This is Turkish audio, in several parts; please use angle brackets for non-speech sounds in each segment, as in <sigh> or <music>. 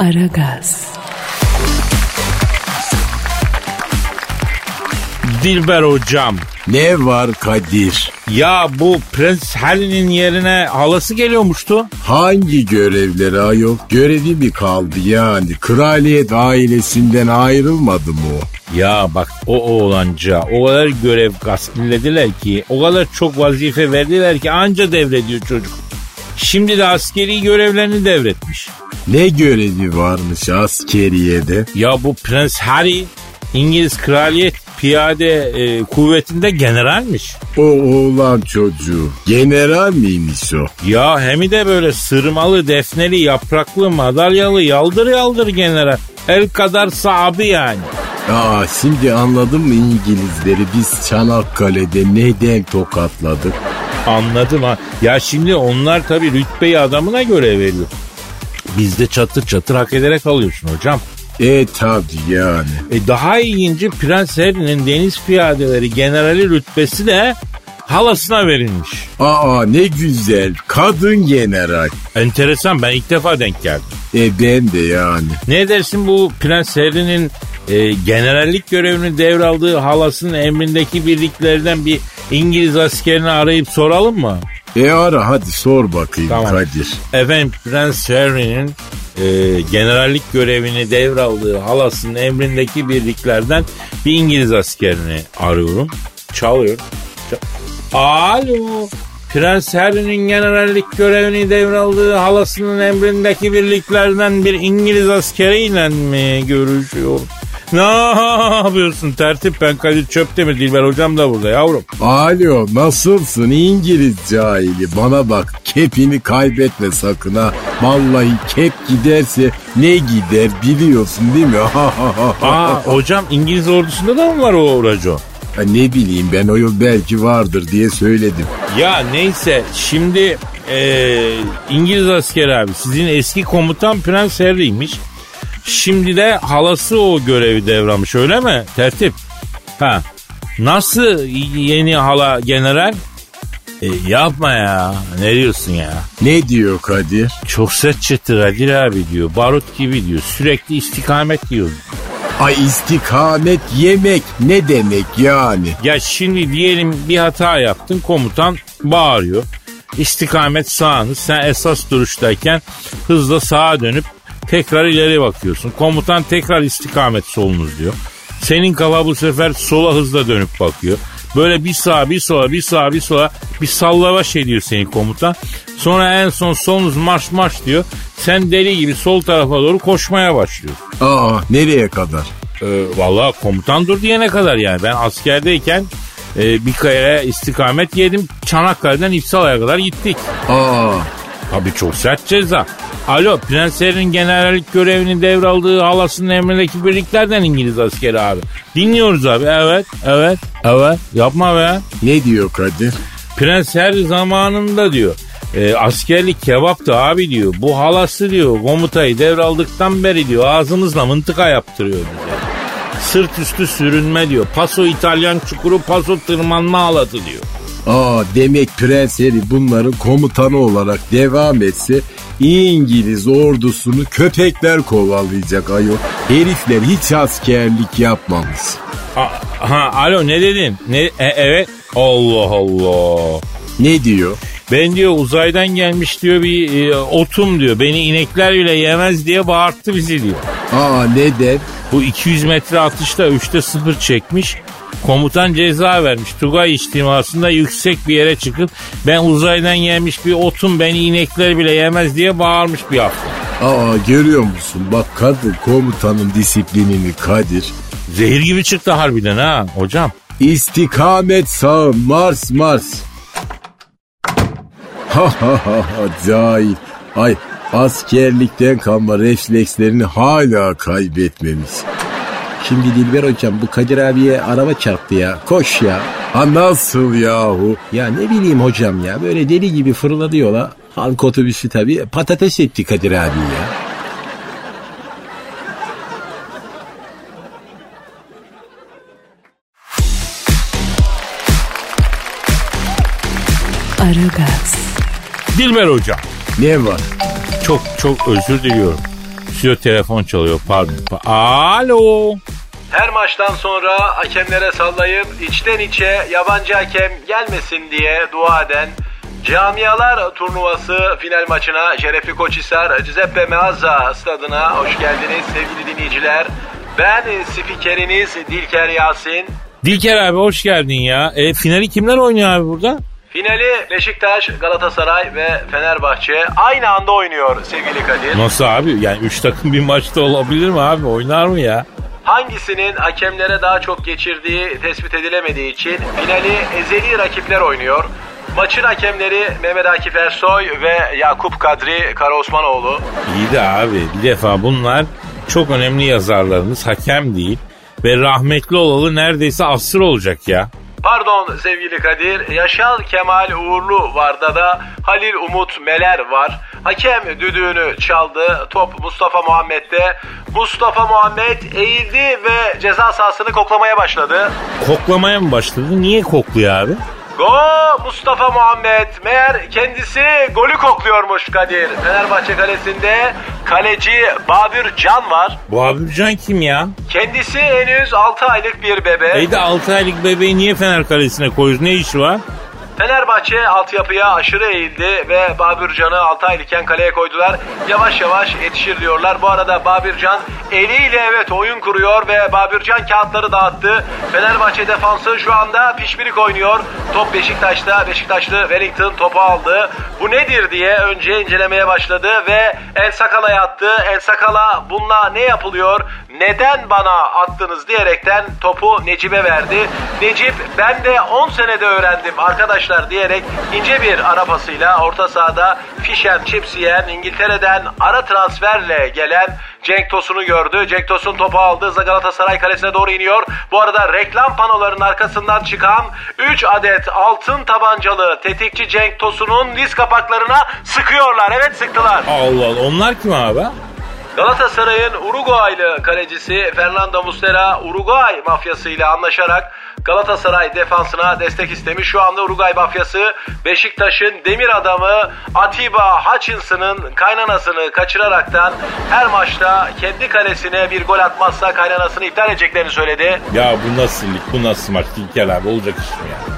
Aragaz, Dilber hocam. Ne var Kadir? Ya bu Prens Harry'nin yerine halası geliyormuştu. Hangi görevleri ayol? Görevi mi kaldı yani? Kraliyet ailesinden ayrılmadı mı o? Ya bak o oğlanca o kadar görev gaspillediler ki o kadar çok vazife verdiler ki anca devrediyor çocuk. Şimdi de askeri görevlerini devretmiş. Ne görevi varmış askeriyede? Ya bu Prens Harry İngiliz kraliyet piyade e, kuvvetinde generalmiş. O oğlan çocuğu. General miymiş o? Ya hem de böyle sırmalı, defneli, yapraklı, madalyalı, yaldır yaldır general. El kadar sahibi yani. Aa şimdi anladın mı İngilizleri biz Çanakkale'de neden tokatladık? Anladım ha. Ya şimdi onlar tabii rütbeyi adamına göre veriyor. Bizde çatır çatır hak ederek alıyorsun hocam. E tabi yani. E daha ilginci Prens Harry'nin deniz piyadeleri generali rütbesi de halasına verilmiş. Aa ne güzel kadın general. Enteresan ben ilk defa denk geldim. E ben de yani. Ne dersin bu Prens Harry'nin e, generallik görevini devraldığı halasının emrindeki birliklerden bir İngiliz askerini arayıp soralım mı? E ara hadi sor bakayım Tamam. Kadir. Efendim Prens Harry'nin e, generallik görevini devraldığı halasının emrindeki birliklerden bir İngiliz askerini arıyorum. Çalıyor. Çal- Alo. Prens Harry'nin generallik görevini devraldığı halasının emrindeki birliklerden bir İngiliz askeriyle mi görüşüyor? <laughs> Ne yapıyorsun tertip ben Kadir Çöptemir Dilber hocam da burada yavrum. Alo nasılsın İngiliz cahili bana bak kepini kaybetme sakın ha. Vallahi kep giderse ne gider biliyorsun değil mi? <laughs> Aa hocam İngiliz ordusunda da mı var o raco? Ha, ne bileyim ben o yıl belki vardır diye söyledim. Ya neyse şimdi eee, İngiliz askeri abi sizin eski komutan Prens Harry'ymiş. Şimdi de halası o görevi devramış öyle mi? Tertip. Ha. Nasıl yeni hala general? E, yapma ya. Ne diyorsun ya? Ne diyor Kadir? Çok sert çıtır Kadir abi diyor. Barut gibi diyor. Sürekli istikamet diyor. Ay istikamet yemek ne demek yani? Ya şimdi diyelim bir hata yaptın komutan bağırıyor. İstikamet sağınız sen esas duruştayken hızla sağa dönüp tekrar ileri bakıyorsun. Komutan tekrar istikamet solunuz diyor. Senin kafa bu sefer sola hızla dönüp bakıyor. Böyle bir sağa bir sola bir sağa bir sola bir sallavaş ediyor senin komutan. Sonra en son solunuz marş marş diyor. Sen deli gibi sol tarafa doğru koşmaya başlıyorsun. Aa nereye kadar? Ee, Valla komutan dur diyene kadar yani. Ben askerdeyken e, bir kere istikamet yedim. Çanakkale'den İpsala'ya kadar gittik. Aa Tabii çok sert ceza. Alo Prens Harry'nin generallik görevini devraldığı halasının emrindeki birliklerden İngiliz askeri abi. Dinliyoruz abi. Evet, evet, evet. Yapma be. ne diyor Kadir? Prens Harry zamanında diyor. E, askerlik kebaptı abi diyor. Bu halası diyor komutayı devraldıktan beri diyor ağzımızla mıntıka yaptırıyor bize. Sırt üstü sürünme diyor. Paso İtalyan çukuru paso tırmanma halatı diyor. Aa demek Prens Harry bunların komutanı olarak devam etse İngiliz ordusunu köpekler kovalayacak ayol. Herifler hiç askerlik yapmamış. A- ha, alo ne dedin? Ne, e- evet. Allah Allah. Ne diyor? Ben diyor uzaydan gelmiş diyor bir e, otum diyor. Beni inekler bile yemez diye bağırttı bizi diyor. Aa neden? Bu 200 metre atışta 3'te 0 çekmiş. Komutan ceza vermiş. Tugay içtimasında yüksek bir yere çıkıp ben uzaydan gelmiş bir otum beni inekler bile yemez diye bağırmış bir hafta. Aa görüyor musun? Bak kadın komutanın disiplinini Kadir. Zehir gibi çıktı harbiden ha hocam. İstikamet sağ Mars Mars. Ha ha ha ha cahil. Ay askerlikten kalma reflekslerini hala kaybetmemiş. Şimdi Dilber hocam bu Kadir abiye araba çarptı ya. Koş ya. Ha nasıl yahu? Ya ne bileyim hocam ya böyle deli gibi fırladı yola. Halk otobüsü tabii patates etti Kadir abi ya. Aragaz, Dilber hocam Ne var? Çok çok özür diliyorum. Stüdyo telefon çalıyor pardon. Alo. Her maçtan sonra hakemlere sallayıp içten içe yabancı hakem gelmesin diye dua eden Camialar turnuvası final maçına Şerefli Koçhisar Giuseppe Meazza stadına hoş geldiniz sevgili dinleyiciler. Ben spikeriniz Dilker Yasin. Dilker abi hoş geldin ya. E, finali kimler oynuyor abi burada? Beşiktaş, Galatasaray ve Fenerbahçe aynı anda oynuyor sevgili Kadir. Nasıl abi? Yani 3 takım bir maçta olabilir mi abi? Oynar mı ya? Hangisinin hakemlere daha çok geçirdiği tespit edilemediği için finali ezeli rakipler oynuyor. Maçın hakemleri Mehmet Akif Ersoy ve Yakup Kadri Karaosmanoğlu. İyi de abi bir defa bunlar çok önemli yazarlarımız hakem değil. Ve rahmetli olalı neredeyse asır olacak ya. Pardon sevgili Kadir, Yaşar Kemal Uğurlu vardı da Halil Umut Meler var. Hakem düdüğünü çaldı. Top Mustafa Muhammed'de. Mustafa Muhammed eğildi ve ceza sahasını koklamaya başladı. Koklamaya mı başladı? Niye kokluyor abi? Go Mustafa Muhammed. Meğer kendisi golü kokluyormuş Kadir. Fenerbahçe kalesinde kaleci Babür Can var. Bu Can kim ya? Kendisi henüz 6 aylık bir bebe. İyi de 6 aylık bebeği niye Fener kalesine koyuyoruz? Ne işi var? Fenerbahçe altyapıya aşırı eğildi ve Babürcan'ı 6 aylıkken kaleye koydular. Yavaş yavaş yetişir diyorlar. Bu arada Babürcan eliyle evet oyun kuruyor ve Babürcan kağıtları dağıttı. Fenerbahçe defansı şu anda pişpirik oynuyor. Top Beşiktaş'ta. Beşiktaşlı Wellington topu aldı. Bu nedir diye önce incelemeye başladı ve El Sakala'ya attı. El Sakala bununla ne yapılıyor? Neden bana attınız diyerekten topu Necip'e verdi. Necip ben de 10 senede öğrendim arkadaşlar diyerek ince bir ara pasıyla orta sahada fişen chips yiyen İngiltere'den ara transferle gelen Cenk Tosun'u gördü. Cenk Tosun topu aldı. Galatasaray kalesine doğru iniyor. Bu arada reklam panolarının arkasından çıkan 3 adet altın tabancalı tetikçi Cenk Tosun'un diz kapaklarına sıkıyorlar. Evet sıktılar. Allah Allah onlar kim abi? Galatasaray'ın Uruguaylı kalecisi Fernando Muslera Uruguay mafyasıyla anlaşarak Galatasaray defansına destek istemiş. Şu anda Uruguay mafyası Beşiktaş'ın demir adamı Atiba Hutchinson'ın kaynanasını kaçıraraktan her maçta kendi kalesine bir gol atmazsa kaynanasını iptal edeceklerini söyledi. Ya bu nasıl lig, bu nasıl maç İlker abi olacak iş mi ya?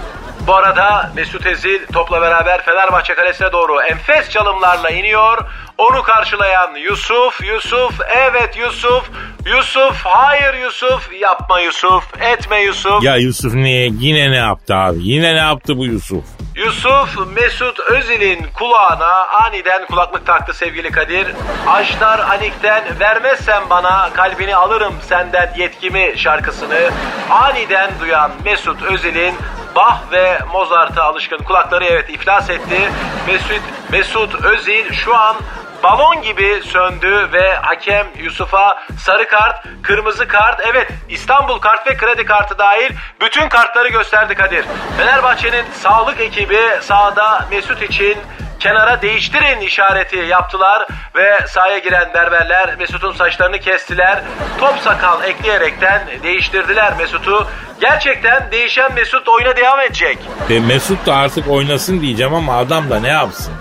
Bu arada Mesut Ezil topla beraber Fenerbahçe kalesine doğru enfes çalımlarla iniyor. Onu karşılayan Yusuf, Yusuf, evet Yusuf, Yusuf, hayır Yusuf, yapma Yusuf, etme Yusuf. Ya Yusuf niye? Yine ne yaptı abi? Yine ne yaptı bu Yusuf? Yusuf Mesut Özil'in kulağına aniden kulaklık taktı sevgili Kadir. Aştar Anik'ten vermezsen bana kalbini alırım senden yetkimi şarkısını aniden duyan Mesut Özil'in Bach ve Mozart'a alışkın kulakları evet iflas etti. Mesut, Mesut Özil şu an balon gibi söndü ve hakem Yusuf'a sarı kart, kırmızı kart, evet İstanbul kart ve kredi kartı dahil bütün kartları gösterdi Kadir. Fenerbahçe'nin sağlık ekibi sahada Mesut için kenara değiştirin işareti yaptılar ve sahaya giren berberler Mesut'un saçlarını kestiler. Top sakal ekleyerekten değiştirdiler Mesut'u. Gerçekten değişen Mesut oyuna devam edecek. E Mesut da artık oynasın diyeceğim ama adam da ne yapsın?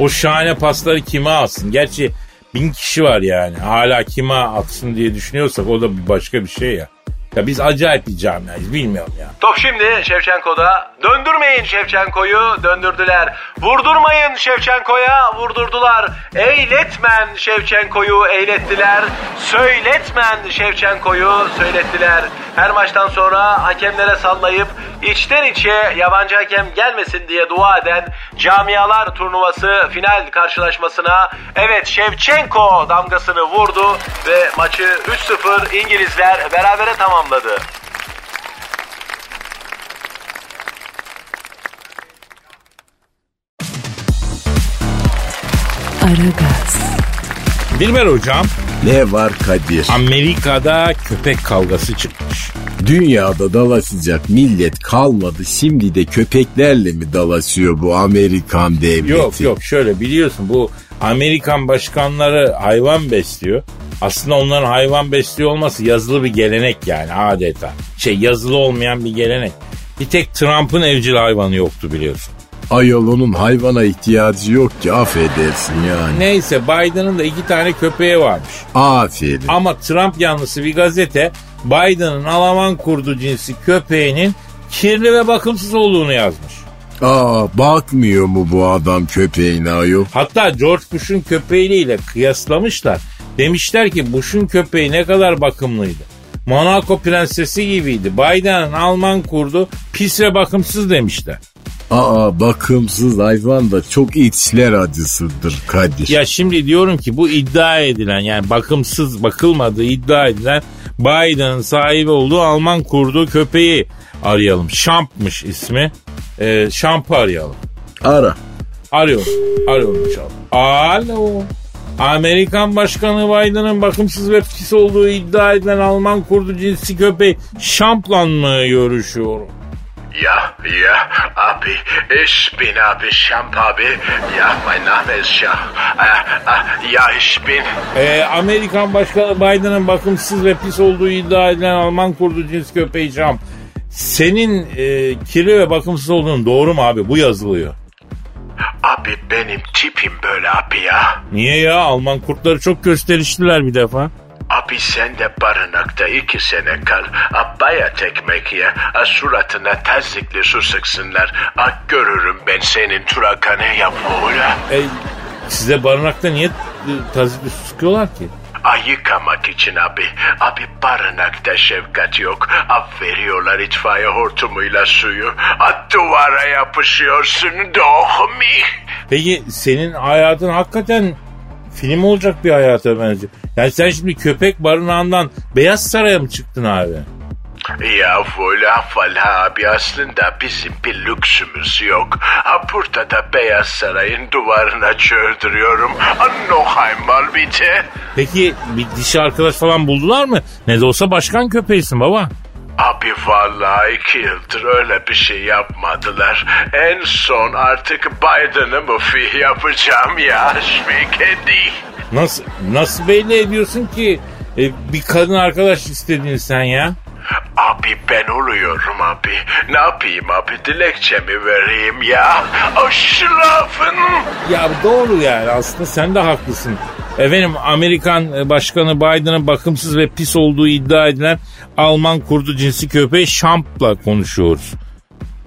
O şahane pasları kime alsın? Gerçi bin kişi var yani. Hala kime atsın diye düşünüyorsak o da başka bir şey ya. Ya biz acayip bir camiayız bilmiyorum ya. Top şimdi Şevçenko'da. Döndürmeyin Şevçenko'yu döndürdüler. Vurdurmayın Şevçenko'ya vurdurdular. Eyletmen Şevçenko'yu eylettiler. Söyletmen Şevçenko'yu söylettiler. Her maçtan sonra hakemlere sallayıp içten içe yabancı hakem gelmesin diye dua eden camialar turnuvası final karşılaşmasına evet Şevçenko damgasını vurdu ve maçı 3-0 İngilizler berabere tamamladı. Aragaz. Dilber hocam. Ne var Kadir? Amerika'da köpek kavgası çıkmış. Dünyada dalaşacak millet kalmadı. Şimdi de köpeklerle mi dalaşıyor bu Amerikan devleti? Yok yok şöyle biliyorsun bu Amerikan başkanları hayvan besliyor. Aslında onların hayvan besliyor olması yazılı bir gelenek yani adeta. Şey yazılı olmayan bir gelenek. Bir tek Trump'ın evcil hayvanı yoktu biliyorsun. Ayol onun hayvana ihtiyacı yok ki affedersin yani. Neyse Biden'ın da iki tane köpeği varmış. Aferin. Ama Trump yanlısı bir gazete Biden'ın Alman kurdu cinsi köpeğinin kirli ve bakımsız olduğunu yazmış. Aa bakmıyor mu bu adam köpeğine ayol? Hatta George Bush'un köpeğiyle kıyaslamışlar. Demişler ki Bush'un köpeği ne kadar bakımlıydı. Monaco prensesi gibiydi. Biden'ın Alman kurdu pis ve bakımsız demişler. Aa bakımsız hayvan da çok içler acısıdır Kadir. Ya şimdi diyorum ki bu iddia edilen yani bakımsız bakılmadığı iddia edilen Biden'ın sahibi olduğu Alman kurdu köpeği arayalım. Şamp'mış ismi. Ee, Şamp'ı arayalım. Ara. Arıyorum. Arıyorum inşallah. Alo. Amerikan Başkanı Biden'ın bakımsız ve pis olduğu iddia edilen Alman kurdu cinsi köpeği Şamp'la mı görüşüyorum? Ja, ja, abi, ich bin abi Champ abi. Ja, mein Name ist. Äh, äh, ja, ich bin. Ee, Amerikan Başkanı Biden'ın bakımsız ve pis olduğu iddia edilen Alman kurdu cins köpeği Şamp. Senin e, kirli ve bakımsız olduğun doğru mu abi? Bu yazılıyor. Abi benim tipim böyle abi ya. Niye ya? Alman kurtları çok gösterişliler bir defa. Abi sen de barınakta iki sene kal. A bayat ekmek ye. A suratına tazikli su sıksınlar. A görürüm ben senin turakanı yapma öyle. E, size barınakta niye e, tazikli su sıkıyorlar ki? A yıkamak için abi. Abi barınakta şefkat yok. A veriyorlar itfaiye hortumuyla suyu. A duvara yapışıyorsun dohmi. Peki senin hayatın hakikaten film olacak bir hayata benziyor. Yani sen şimdi köpek barınağından Beyaz Saray'a mı çıktın abi? Ya vola fala abi aslında bizim bir lüksümüz yok. Ha burada da Beyaz Saray'ın duvarına çöldürüyorum. Ha noch einmal bitte. Peki bir dişi arkadaş falan buldular mı? Ne de olsa başkan köpeğisin baba. Abi vallahi iki yıldır öyle bir şey yapmadılar. En son artık Biden'ı mı fi yapacağım ya şmikedi. Nasıl nasıl belli ediyorsun ki e, bir kadın arkadaş istediğini sen ya? Abi ben oluyorum abi. Ne yapayım abi dilekçemi vereyim ya. Aşrafın. Ya doğru yani aslında sen de haklısın. Efendim Amerikan e, Başkanı Biden'ın bakımsız ve pis olduğu iddia edilen Alman kurdu cinsi köpeği Şamp'la konuşuyoruz.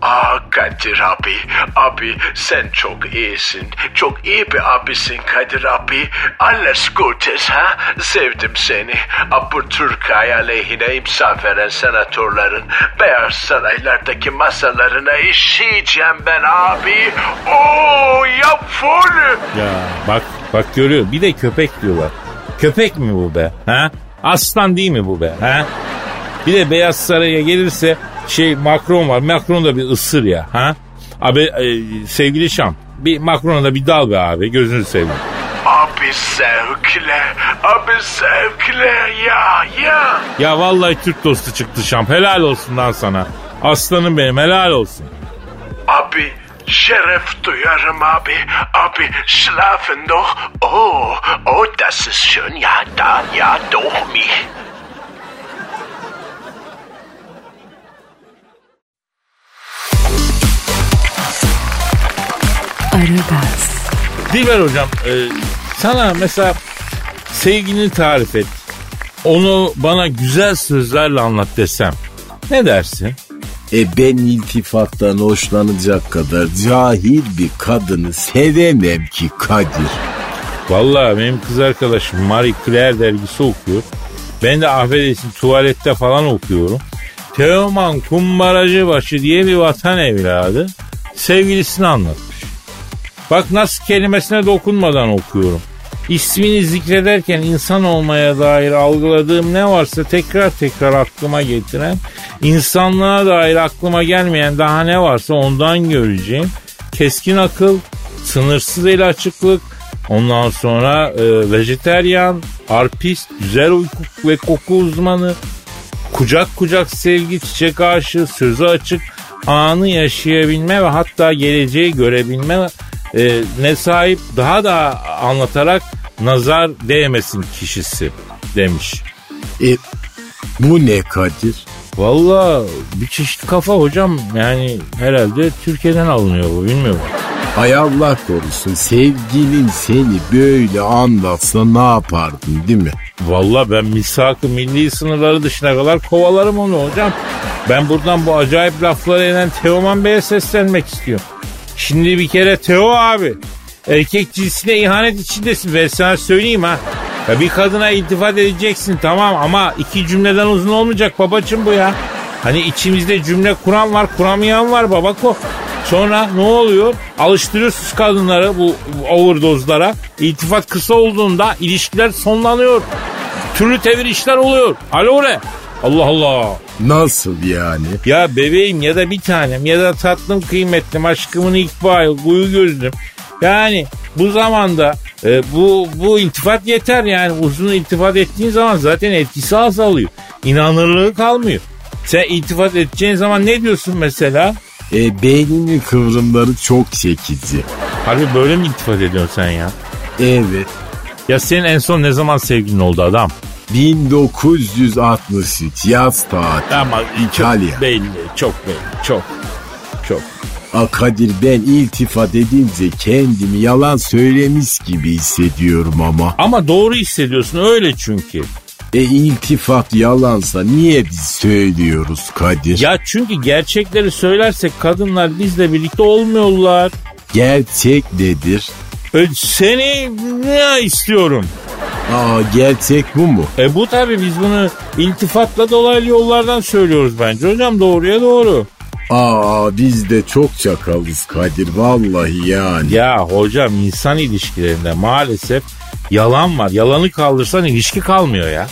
Aa Kadir abi, abi sen çok iyisin. Çok iyi bir abisin Kadir abi. Alles Gutes ha. Sevdim seni. A, bu Türkiye aleyhine imza veren senatörlerin Beyaz Saraylardaki masalarına işeyeceğim ben abi. Oo ya full. Ya bak bak görüyor bir de köpek diyorlar. Köpek mi bu be? Ha? Aslan değil mi bu be? Ha? Bir de Beyaz Saray'a gelirse şey Macron var. Macron da bir ısır ya. Ha? Abi e, sevgili Şam bir Macron'a da bir dal be abi gözünü seveyim. Abi zevkle, abi zevkle ya ya. Ya vallahi Türk dostu çıktı Şam. Helal olsun lan sana. Aslanım benim helal olsun. Abi şeref duyarım abi. Abi schlafen doch. Oh, oh das ist schön. Ja, da, ja, doch mich. Aragaz, Dilber hocam e, sana mesela sevgilini tarif et. Onu bana güzel sözlerle anlat desem. Ne dersin? E ben iltifattan hoşlanacak kadar cahil bir kadını sevemem ki Kadir. Vallahi benim kız arkadaşım Marie Claire dergisi okuyor. Ben de affedersin tuvalette falan okuyorum. Teoman Kumbaracıbaşı diye bir vatan evladı sevgilisini anlatmış. Bak nasıl kelimesine dokunmadan okuyorum. İsmini zikrederken insan olmaya dair algıladığım ne varsa tekrar tekrar aklıma getiren, insanlığa dair aklıma gelmeyen daha ne varsa ondan göreceğim. Keskin akıl, sınırsız el açıklık, ondan sonra e, vejeteryan, arpist, güzel uyku ve koku uzmanı, kucak kucak sevgi, çiçek aşığı, sözü açık, anı yaşayabilme ve hatta geleceği görebilme e, ne sahip daha da anlatarak nazar değmesin kişisi demiş. E bu ne Kadir? Valla bir çeşit kafa hocam yani herhalde Türkiye'den alınıyor bu bilmiyorum. Hay Allah korusun sevgilin seni böyle anlatsa ne yapardın değil mi? Valla ben misak-ı milli sınırları dışına kadar kovalarım onu hocam. Ben buradan bu acayip lafları eden Teoman Bey'e seslenmek istiyorum. Şimdi bir kere Teo abi erkek cinsine ihanet içindesin ben sana söyleyeyim ha. Ya bir kadına iltifat edeceksin tamam ama iki cümleden uzun olmayacak babacım bu ya. Hani içimizde cümle kuran var kuramayan var babako. Sonra ne oluyor? Alıştırıyorsunuz kadınları bu overdozlara. İltifat kısa olduğunda ilişkiler sonlanıyor. Türlü tevir işler oluyor. Alo re. Allah Allah. Nasıl yani? Ya bebeğim ya da bir tanem ya da tatlım kıymetlim aşkımın ikbal kuyu gözlüm. Yani bu zamanda e, bu bu iltifat yeter yani uzun iltifat ettiğin zaman zaten etkisi azalıyor. İnanırlığı kalmıyor. Sen iltifat edeceğin zaman ne diyorsun mesela? E, beyninin kıvrımları çok çekici. Harbi böyle mi iltifat ediyorsun sen ya? Evet. Ya senin en son ne zaman sevgilin oldu adam? 1963 yaz tatili. Ama İtalya. belli, çok belli, çok, çok. A Kadir ben iltifat edince kendimi yalan söylemiş gibi hissediyorum ama. Ama doğru hissediyorsun öyle çünkü. E iltifat yalansa niye biz söylüyoruz Kadir? Ya çünkü gerçekleri söylersek kadınlar bizle birlikte olmuyorlar. Gerçek nedir? E, seni ne istiyorum? Aa gerçek bu mu? E bu tabii biz bunu iltifatla dolaylı yollardan söylüyoruz bence. Hocam doğruya doğru. Aa biz de çok çakalız Kadir vallahi yani. Ya hocam insan ilişkilerinde maalesef yalan var. Yalanı kaldırsan ilişki kalmıyor ya.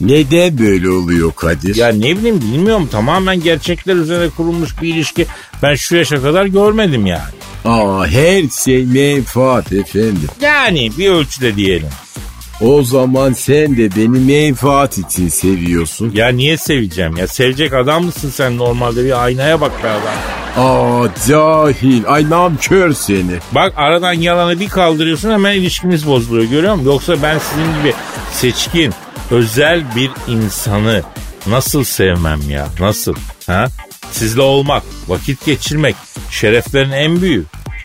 Neden böyle oluyor Kadir? Ya ne bileyim bilmiyorum tamamen gerçekler üzerine kurulmuş bir ilişki ben şu yaşa kadar görmedim yani. Aa her şey menfaat efendim. Yani bir ölçüde diyelim. O zaman sen de beni menfaat için seviyorsun. Ya niye seveceğim ya? Sevecek adam mısın sen normalde? Bir aynaya bak be adam. Aa cahil ay namkör seni. Bak aradan yalanı bir kaldırıyorsun hemen ilişkimiz bozuluyor görüyor musun? Yoksa ben sizin gibi seçkin, özel bir insanı nasıl sevmem ya? Nasıl? Ha? Sizle olmak, vakit geçirmek şereflerin en büyüğü.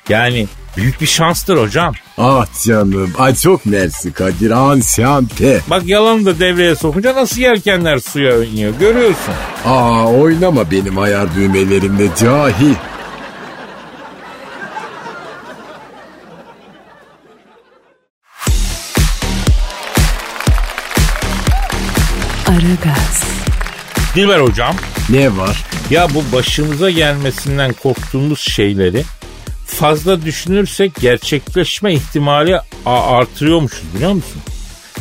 Yani büyük bir şanstır hocam. Ah canım ay çok mersi Kadir ansiyante. Bak yalanı da devreye sokunca nasıl yelkenler suya iniyor görüyorsun. Aa oynama benim ayar düğmelerimle cahil. Aragaz, Dilber hocam. Ne var? Ya bu başımıza gelmesinden korktuğumuz şeyleri fazla düşünürsek gerçekleşme ihtimali artırıyormuşuz biliyor musun?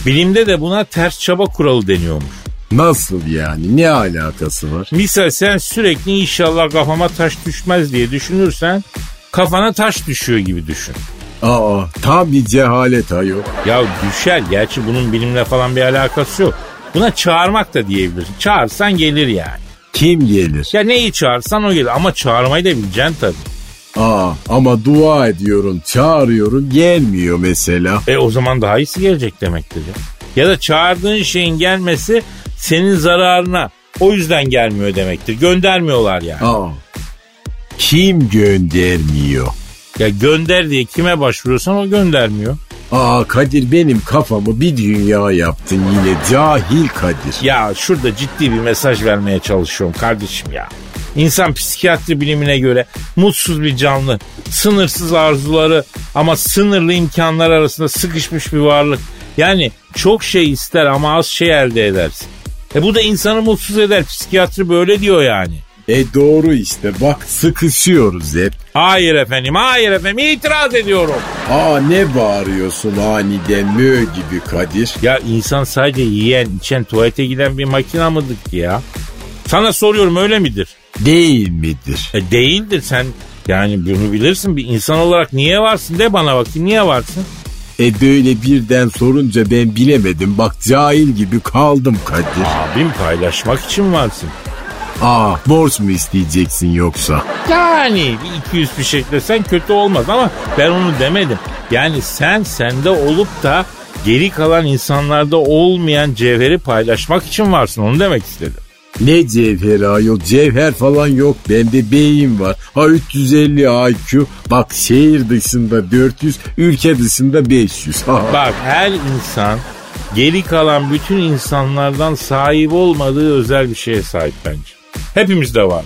Bilimde de buna ters çaba kuralı deniyormuş. Nasıl yani? Ne alakası var? Misal sen sürekli inşallah kafama taş düşmez diye düşünürsen kafana taş düşüyor gibi düşün. Aa tam bir cehalet ayol. Ya düşer gerçi bunun bilimle falan bir alakası yok. Buna çağırmak da diyebilirsin. Çağırsan gelir yani. Kim gelir? Ya neyi çağırsan o gelir ama çağırmayı da bileceksin tabii. Aa ama dua ediyorum, çağırıyorum gelmiyor mesela. E o zaman daha iyisi gelecek demektir ya. Ya da çağırdığın şeyin gelmesi senin zararına. O yüzden gelmiyor demektir. Göndermiyorlar yani. Aa kim göndermiyor? Ya gönder diye kime başvuruyorsan o göndermiyor. Aa Kadir benim kafamı bir dünya yaptın yine cahil Kadir. Ya şurada ciddi bir mesaj vermeye çalışıyorum kardeşim ya. İnsan psikiyatri bilimine göre mutsuz bir canlı, sınırsız arzuları ama sınırlı imkanlar arasında sıkışmış bir varlık. Yani çok şey ister ama az şey elde edersin. E bu da insanı mutsuz eder. Psikiyatri böyle diyor yani. E doğru işte bak sıkışıyoruz hep. Hayır efendim, hayır efendim itiraz ediyorum. Aa ne bağırıyorsun aniden mö gibi Kadir. Ya insan sadece yiyen, içen, tuvalete giden bir makina mıdır ki ya? Sana soruyorum öyle midir? Değil midir? E değildir sen yani bunu bilirsin bir insan olarak niye varsın de bana bakayım niye varsın? E böyle birden sorunca ben bilemedim. Bak cahil gibi kaldım Kadir. Abim paylaşmak için varsın. Aa borç mu isteyeceksin yoksa? Yani bir 200 bir şeklesen kötü olmaz ama ben onu demedim. Yani sen sende olup da geri kalan insanlarda olmayan cevheri paylaşmak için varsın onu demek istedim. Ne cevher ayol cevher falan yok bende beyin var. Ha 350 IQ bak şehir dışında 400 ülke dışında 500. Ha. <laughs> Bak her insan geri kalan bütün insanlardan sahip olmadığı özel bir şeye sahip bence. Hepimizde var.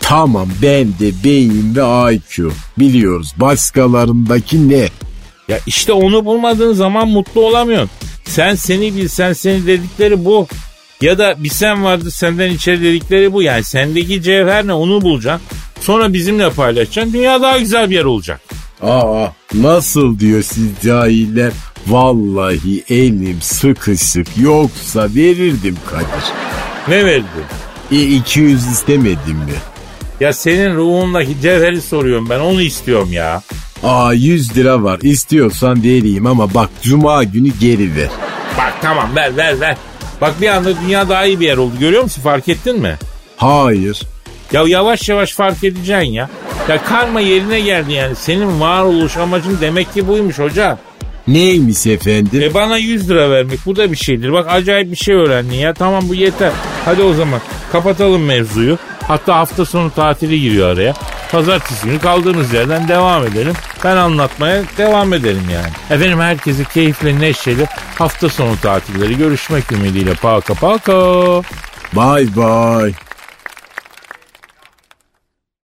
Tamam bende beyin ve IQ biliyoruz başkalarındaki ne? Ya işte onu bulmadığın zaman mutlu olamıyorsun. Sen seni bil sen seni dedikleri bu. Ya da bir sen vardı senden içeri dedikleri bu. Yani sendeki cevher ne onu bulacaksın. Sonra bizimle paylaşacaksın. Dünya daha güzel bir yer olacak. Aa nasıl diyor siz cahiller? Vallahi elim sıkışık yoksa verirdim Kadir. Ne verdi? E 200 istemedim mi? Ya senin ruhundaki cevheri soruyorum ben onu istiyorum ya. Aa 100 lira var istiyorsan vereyim ama bak cuma günü geri ver. Bak tamam ver ver ver. Bak bir anda dünya daha iyi bir yer oldu görüyor musun fark ettin mi? Hayır. Ya yavaş yavaş fark edeceksin ya. Ya karma yerine geldi yani. Senin varoluş amacın demek ki buymuş hoca. Neymiş efendim? E bana 100 lira vermek bu da bir şeydir. Bak acayip bir şey öğrendin ya. Tamam bu yeter. Hadi o zaman kapatalım mevzuyu. Hatta hafta sonu tatili giriyor araya. Pazartesi günü kaldığımız yerden devam edelim. Ben anlatmaya devam edelim yani. Efendim herkese keyifli neşeli hafta sonu tatilleri görüşmek ümidiyle. Paka paka. Bye bye.